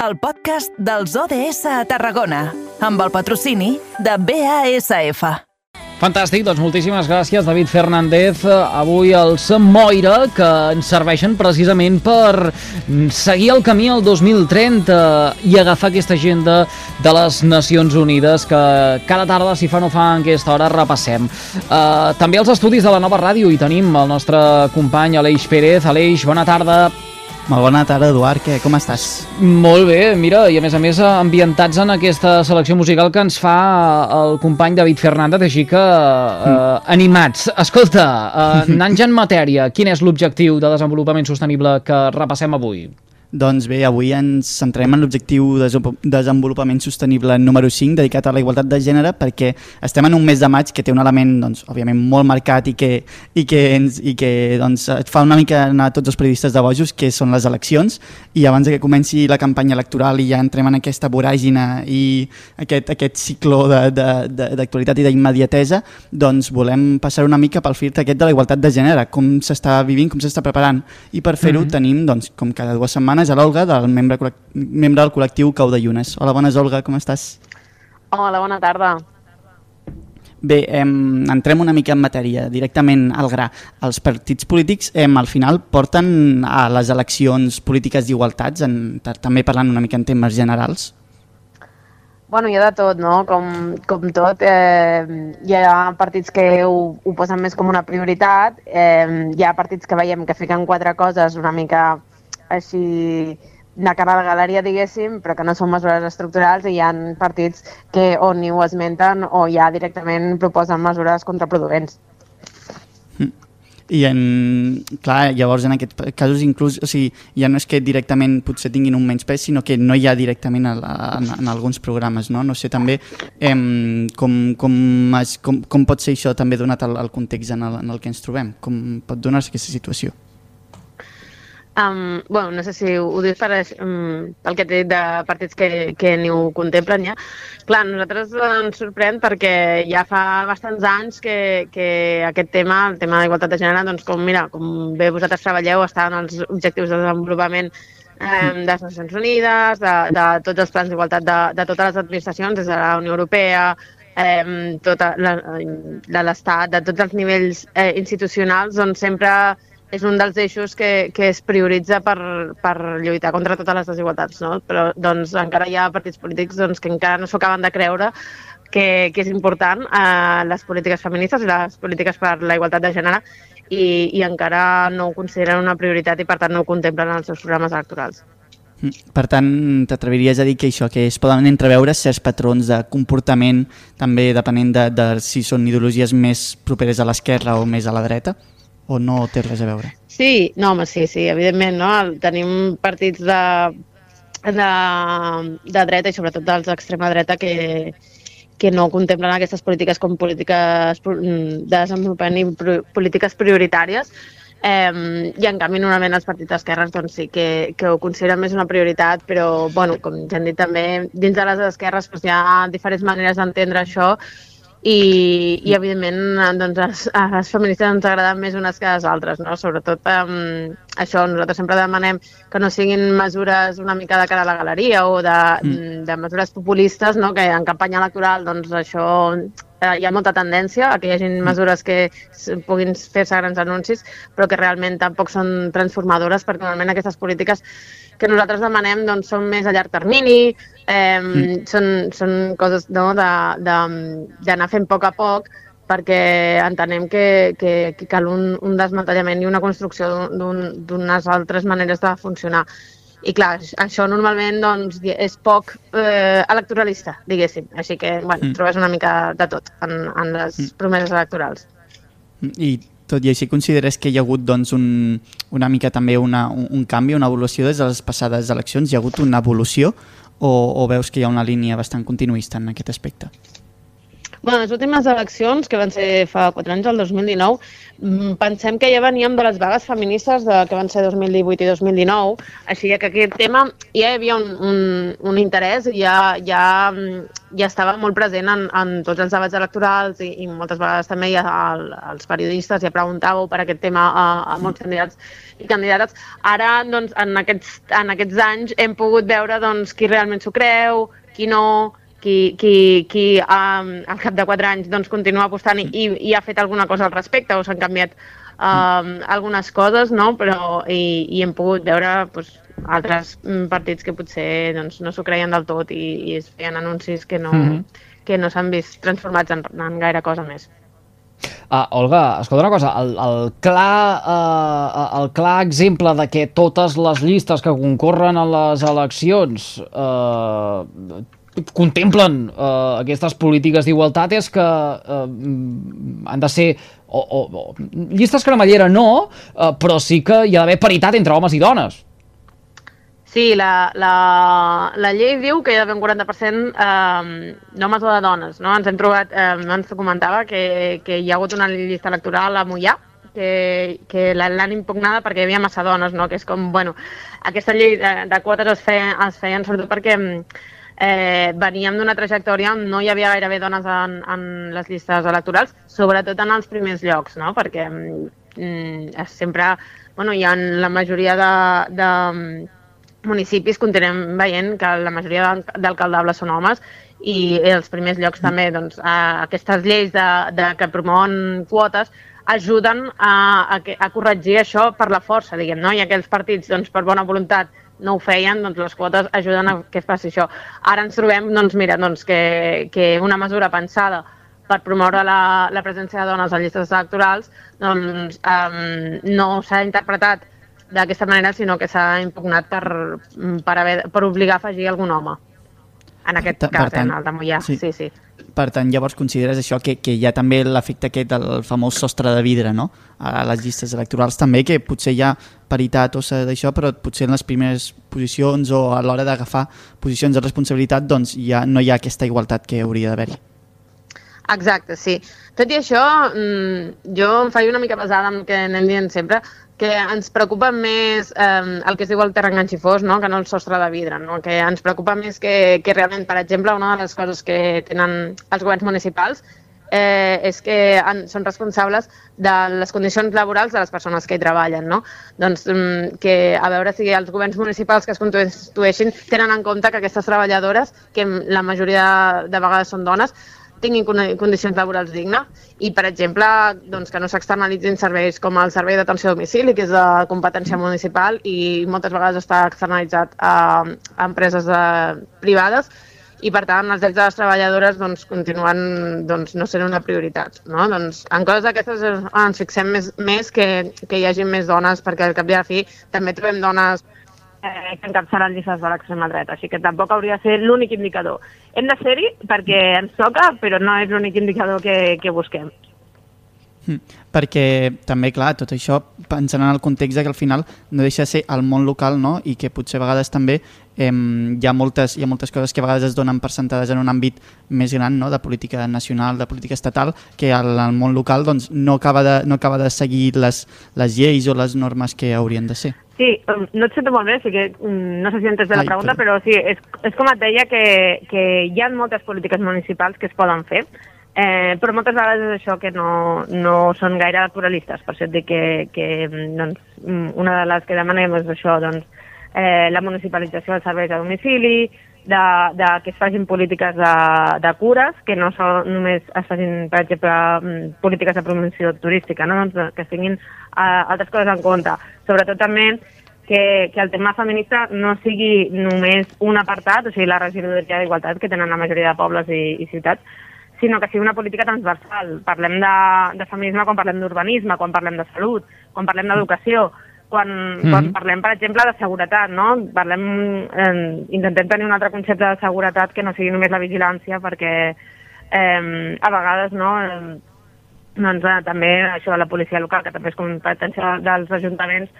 el podcast dels ODS a Tarragona, amb el patrocini de BASF. Fantàstic, doncs moltíssimes gràcies, David Fernández. Avui els Moira, que ens serveixen precisament per seguir el camí al 2030 i agafar aquesta agenda de les Nacions Unides que cada tarda, si fa no fa en aquesta hora, repassem. Uh, també als estudis de la nova ràdio hi tenim el nostre company Aleix Pérez. Aleix, bona tarda. Molt bona tarda, Eduard, que, com estàs? Molt bé, mira, i a més a més ambientats en aquesta selecció musical que ens fa el company David Fernández, així que eh, animats. Escolta, eh, anant ja en matèria, quin és l'objectiu de desenvolupament sostenible que repassem avui? Doncs bé, avui ens centrem en l'objectiu de desenvolupament sostenible número 5 dedicat a la igualtat de gènere perquè estem en un mes de maig que té un element, doncs, òbviament, molt marcat i que, i que, ens, i que doncs, et fa una mica anar a tots els periodistes de bojos, que són les eleccions, i abans de que comenci la campanya electoral i ja entrem en aquesta voràgina i aquest, aquest ciclo d'actualitat i d'immediatesa, doncs volem passar una mica pel fil aquest de la igualtat de gènere, com s'està vivint, com s'està preparant, i per fer-ho mm -hmm. tenim, doncs, com cada dues setmanes, setmanes a l'Olga, del membre, membre del col·lectiu Cau de Llunes. Hola, bones, Olga, com estàs? Hola, bona tarda. Bé, em, entrem una mica en matèria, directament al gra. Els partits polítics em, al final porten a les eleccions polítiques d'igualtats, també parlant una mica en temes generals? Bueno, hi ha de tot, no? Com, com tot, eh, hi ha partits que ho, ho posen més com una prioritat, eh, hi ha partits que veiem que fiquen quatre coses una mica així de cara a la galeria, diguéssim, però que no són mesures estructurals i hi ha partits que o ni ho esmenten o ja directament proposen mesures contraproduents. Mm. I en, clar, llavors en aquests casos inclús, o sigui, ja no és que directament potser tinguin un menys pes, sinó que no hi ha directament en, en, en alguns programes, no? No sé també em, com, com, es, com, com pot ser això també donat el context en el, en el que ens trobem, com pot donar-se aquesta situació? Um, bueno, no sé si ho, ho dius per, um, pel que t'he dit de partits que, que ni ho contemplen ja. Clar, nosaltres ens sorprèn perquè ja fa bastants anys que, que aquest tema, el tema d'igualtat de gènere, doncs com, mira, com bé vosaltres treballeu, està en els objectius de desenvolupament eh, de les Nacions Unides, de, de tots els plans d'igualtat de, de totes les administracions, des de la Unió Europea, eh, tota la, de l'Estat, de tots els nivells eh, institucionals, doncs sempre és un dels eixos que, que es prioritza per, per lluitar contra totes les desigualtats, no? Però doncs, encara hi ha partits polítics doncs, que encara no s'ho acaben de creure que, que és important eh, les polítiques feministes i les polítiques per la igualtat de gènere i, i encara no ho consideren una prioritat i per tant no ho contemplen en els seus programes electorals. Mm, per tant, t'atreviries a dir que això, que es poden entreveure certs patrons de comportament, també depenent de, de si són ideologies més properes a l'esquerra o més a la dreta? O no té res a veure? Sí, no, home, sí, sí, evidentment, no? Tenim partits de, de, de dreta i sobretot dels d'extrema dreta que, que no contemplen aquestes polítiques com polítiques de desenvolupament i polítiques prioritàries, Eh, I en canvi, normalment els partits d'esquerres doncs, sí que, que ho consideren més una prioritat, però bueno, com ja hem dit també, dins de les esquerres doncs, hi ha diferents maneres d'entendre això i, i evidentment doncs, les, a les feministes ens agraden més unes que les altres, no? sobretot um, això, nosaltres sempre demanem que no siguin mesures una mica de cara a la galeria o de, mm. de mesures populistes, no? que en campanya electoral doncs, això eh, hi ha molta tendència a que hi hagi mm. mesures que puguin fer-se grans anuncis, però que realment tampoc són transformadores, perquè normalment aquestes polítiques que nosaltres demanem doncs, són més a llarg termini, eh, mm. són, són coses no, d'anar fent a poc a poc perquè entenem que, que, que cal un, un desmantellament i una construcció d'unes altres maneres de funcionar. I clar, això normalment doncs, és poc eh, electoralista, diguéssim. Així que, bueno, mm. trobes una mica de tot en, en les mm. promeses electorals. I tot i així consideres que hi ha hagut doncs, un, una mica també una, un, un canvi, una evolució des de les passades eleccions? Hi ha hagut una evolució o, o veus que hi ha una línia bastant continuista en aquest aspecte? Bueno, les últimes eleccions, que van ser fa 4 anys, el 2019, mm, pensem que ja veníem de les vagues feministes de, que van ser 2018 i 2019, així que aquest tema ja hi havia un, un, un interès, ja, ja, mm, ja estava molt present en, en tots els debats electorals i, i moltes vegades també ja el, els periodistes ja preguntàveu per aquest tema a, a molts candidats i candidates. Ara, doncs, en aquests, en aquests anys hem pogut veure doncs, qui realment s'ho creu, qui no, qui, qui, qui um, al cap de quatre anys doncs, continua apostant i, i ha fet alguna cosa al respecte o s'han canviat um, algunes coses, no? però i, i hem pogut veure doncs, altres mm, partits que potser doncs, no s'ho creien del tot i, i es feien anuncis que no, mm -hmm. que no s'han vist transformats en, en gaire cosa més. Uh, Olga, escolta una cosa, el, el, clar, uh, el clar exemple de que totes les llistes que concorren a les eleccions uh, contemplen eh, aquestes polítiques d'igualtat és que eh, han de ser o, o, o, llistes cremallera no, eh, però sí que hi ha d'haver paritat entre homes i dones. Sí, la, la, la llei diu que hi ha d'haver un 40% eh, d'homes o de dones. No? Ens hem trobat, eh, ens comentava que, que hi ha hagut una llista electoral a Mollà, que, que l'han impugnada perquè hi havia massa dones, no? que és com, bueno, aquesta llei de, de quotes es feien, es feien sobretot perquè eh, veníem d'una trajectòria on no hi havia gairebé dones en, en les llistes electorals, sobretot en els primers llocs, no? perquè mm, sempre bueno, hi ha la majoria de, de municipis continuem veient que la majoria d'alcaldables són homes i els primers llocs també, doncs, a aquestes lleis de, de que promouen quotes ajuden a, a, a corregir això per la força, diguem, no? I aquells partits, doncs, per bona voluntat, no ho feien, doncs les quotes ajuden a que faci això. Ara ens trobem, doncs mira, doncs que, que una mesura pensada per promoure la, la presència de dones a llistes electorals doncs, um, no s'ha interpretat d'aquesta manera, sinó que s'ha impugnat per, per, haver, per obligar a afegir algun home. En aquest per, cas, per tant, en el de Mollà. Sí. sí, sí. Per tant, llavors consideres això que, que hi ha també l'efecte aquest del famós sostre de vidre, no? A les llistes electorals també, que potser hi ha paritat o d'això, però potser en les primeres posicions o a l'hora d'agafar posicions de responsabilitat doncs ja no hi ha aquesta igualtat que hauria d'haver-hi. Exacte, sí. Tot i això, mm, jo em faig una mica pesada amb que anem dient sempre, que ens preocupa més eh, el que es diu el terra enganxifós, no? que no el sostre de vidre, no? que ens preocupa més que, que realment, per exemple, una de les coses que tenen els governs municipals eh, és que han, són responsables de les condicions laborals de les persones que hi treballen. No? Doncs mm, que a veure si els governs municipals que es constitueixin tenen en compte que aquestes treballadores, que la majoria de vegades són dones, tinguin condicions laborals dignes i, per exemple, doncs, que no s'externalitzin serveis com el servei d'atenció a domicili, que és de competència municipal i moltes vegades està externalitzat a, empreses de, eh, privades i, per tant, els drets de les treballadores doncs, continuen doncs, no sent una prioritat. No? Doncs, en coses d'aquestes ens fixem més, més que, que hi hagi més dones, perquè al cap i a la fi també trobem dones eh, que encapçalen llistes de l'extrema dreta, així que tampoc hauria de ser l'únic indicador. Hem de ser-hi perquè ens toca, però no és l'únic indicador que, que busquem. Hm, perquè també, clar, tot això pensant en el context que al final no deixa de ser el món local no? i que potser a vegades també eh, hi, ha moltes, hi ha moltes coses que a vegades es donen per sentades en un àmbit més gran no? de política nacional, de política estatal, que al, al món local doncs, no, acaba de, no acaba de seguir les, les lleis o les normes que haurien de ser. Sí, no et sento molt bé, sí que mm, no sé si entes bé la pregunta, però, però sí, és, és com et deia que, que hi ha moltes polítiques municipals que es poden fer, eh, però moltes vegades és això que no, no són gaire electoralistes, per això et dic que, que mm, doncs, mm, una de les que demanem és això, doncs, eh, la municipalització dels serveis a domicili, de, de que es facin polítiques de, de cures, que no són, només es facin, per exemple, polítiques de promoció turística, no? doncs, que es tinguin eh, altres coses en compte sobretot també que, que el tema feminista no sigui només un apartat, o sigui, la regidoria d'igualtat que tenen la majoria de pobles i, i ciutats, sinó que sigui una política transversal. Parlem de, de feminisme quan parlem d'urbanisme, quan parlem de salut, quan parlem d'educació, quan, mm -hmm. quan parlem, per exemple, de seguretat, no? Parlem, eh, intentem tenir un altre concepte de seguretat que no sigui només la vigilància, perquè eh, a vegades, no?, eh, doncs, eh, també això de la policia local, que també és competència dels ajuntaments,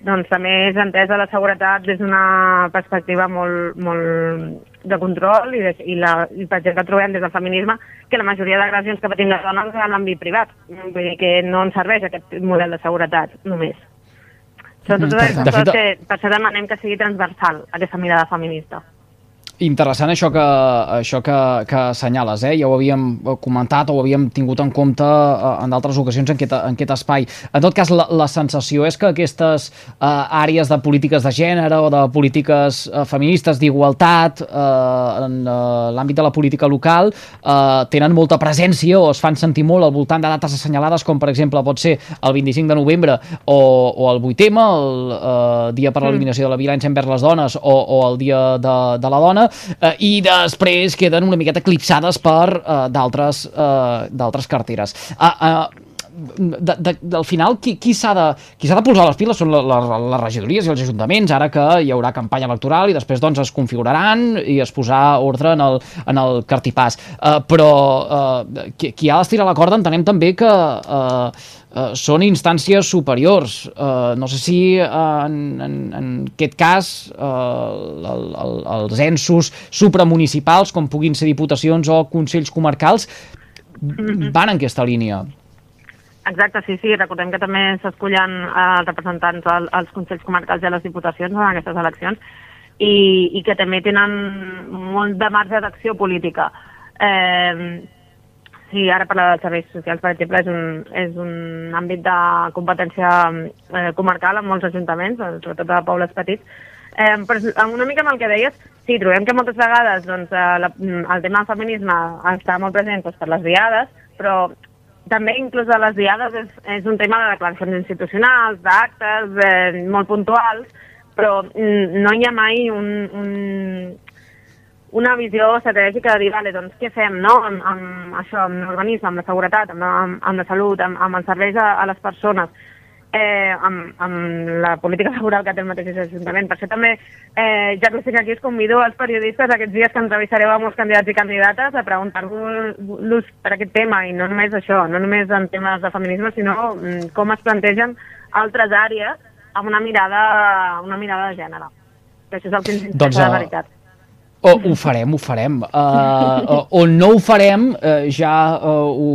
doncs també és entesa la seguretat des d'una perspectiva molt, molt de control i, de, i, la, i per exemple trobem des del feminisme que la majoria d'agressions que patim les dones en l'àmbit privat. Vull dir que no ens serveix aquest model de seguretat només. Sobretot Mm, per tant. De fet- que, per això demanem que sigui transversal aquesta mirada feminista. Interessant això que, això que, que assenyales, eh? ja ho havíem comentat o ho havíem tingut en compte eh, en d'altres ocasions en aquest, en aquest espai. En tot cas, la, la sensació és que aquestes eh, àrees de polítiques de gènere o de polítiques eh, feministes d'igualtat eh, en eh, l'àmbit de la política local eh, tenen molta presència o es fan sentir molt al voltant de dates assenyalades com per exemple pot ser el 25 de novembre o, o el 8M, el eh, Dia per l'Eliminació de la Violència envers les Dones o, o el Dia de, de la Dona eh, i després queden una miqueta eclipsades per eh, d'altres eh, carteres. Ah, eh, de, de, del final, qui, qui s'ha de, qui s'ha de posar les piles són la, la, les regidories i els ajuntaments, ara que hi haurà campanya electoral i després doncs es configuraran i es posarà ordre en el, en el cartipàs. Uh, però uh, qui, qui ha d'estirar la corda entenem també que uh, uh, són instàncies superiors. Uh, no sé si uh, en, en, en aquest cas uh, el, el, els ensos supramunicipals, com puguin ser diputacions o consells comarcals, van en aquesta línia. Exacte, sí, sí. Recordem que també s'escullen eh, els representants al, als Consells Comarcals i a les Diputacions en aquestes eleccions i, i que també tenen molt de marge d'acció política. Eh, sí, ara parlar dels serveis socials, per exemple, és un, és un àmbit de competència eh, comarcal en molts ajuntaments, sobretot a pobles petits, Eh, però una mica amb el que deies, sí, trobem que moltes vegades doncs, eh, la, el tema del feminisme està molt present doncs, per les diades, però també inclús a les diades és, és un tema de declaracions institucionals, d'actes, eh, molt puntuals, però mm, no hi ha mai un, un, una visió estratègica de dir, vale, doncs què fem, no?, amb, amb això, amb l'organisme, amb la seguretat, amb, amb, amb la salut, amb, amb els serveis a, a les persones, eh, amb, amb la política laboral que té el mateix Ajuntament. Per això també, eh, ja que estic aquí, us convido als periodistes aquests dies que entrevistareu a molts candidats i candidates a preguntar-vos per aquest tema, i no només això, no només en temes de feminisme, sinó mm, com es plantegen altres àrees amb una mirada, una mirada de gènere. Que això és el que ens interessa Doncs, de eh, veritat. O, ho farem, ho farem. Uh, on no ho farem, uh, ja uh, ho,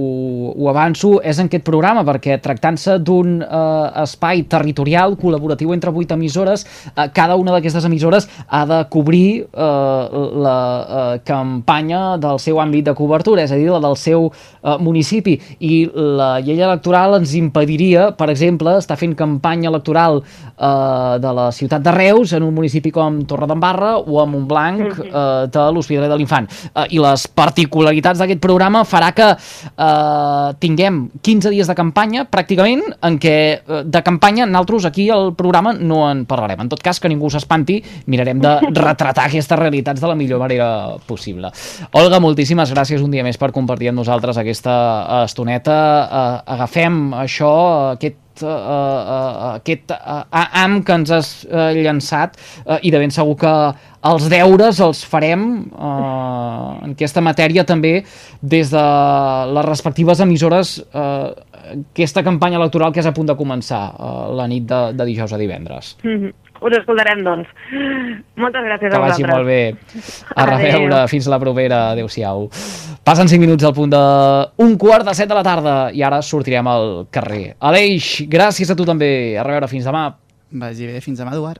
ho, ho avanço, és en aquest programa, perquè tractant-se d'un uh, espai territorial col·laboratiu entre vuit emissores, uh, cada una d'aquestes emissores ha de cobrir uh, la uh, campanya del seu àmbit de cobertura, és a dir, la del seu uh, municipi. I la llei electoral ens impediria, per exemple, estar fent campanya electoral de la ciutat de Reus en un municipi com Torredembarra o a Montblanc eh, de l'Hospitalet de l'Infant. Eh, I les particularitats d'aquest programa farà que eh, tinguem 15 dies de campanya, pràcticament, en què eh, de campanya nosaltres aquí al programa no en parlarem. En tot cas, que ningú s'espanti, mirarem de retratar aquestes realitats de la millor manera possible. Olga, moltíssimes gràcies un dia més per compartir amb nosaltres aquesta eh, estoneta. Eh, agafem això, aquest uh, uh, aquest uh, am que ens has uh, llançat uh, i de ben segur que els deures els farem uh, en aquesta matèria també des de les respectives emissores uh, aquesta campanya electoral que és a punt de començar uh, la nit de, de dijous a divendres. Mhm. Us escoltarem, doncs. Moltes gràcies Que a vagi vosaltres. molt bé. A reveure. Fins la propera. Adéu-siau. Passen 5 minuts al punt de un quart de set de la tarda i ara sortirem al carrer. Aleix, gràcies a tu també. A reveure. Fins demà. Vagi bé, fins demà, Eduard.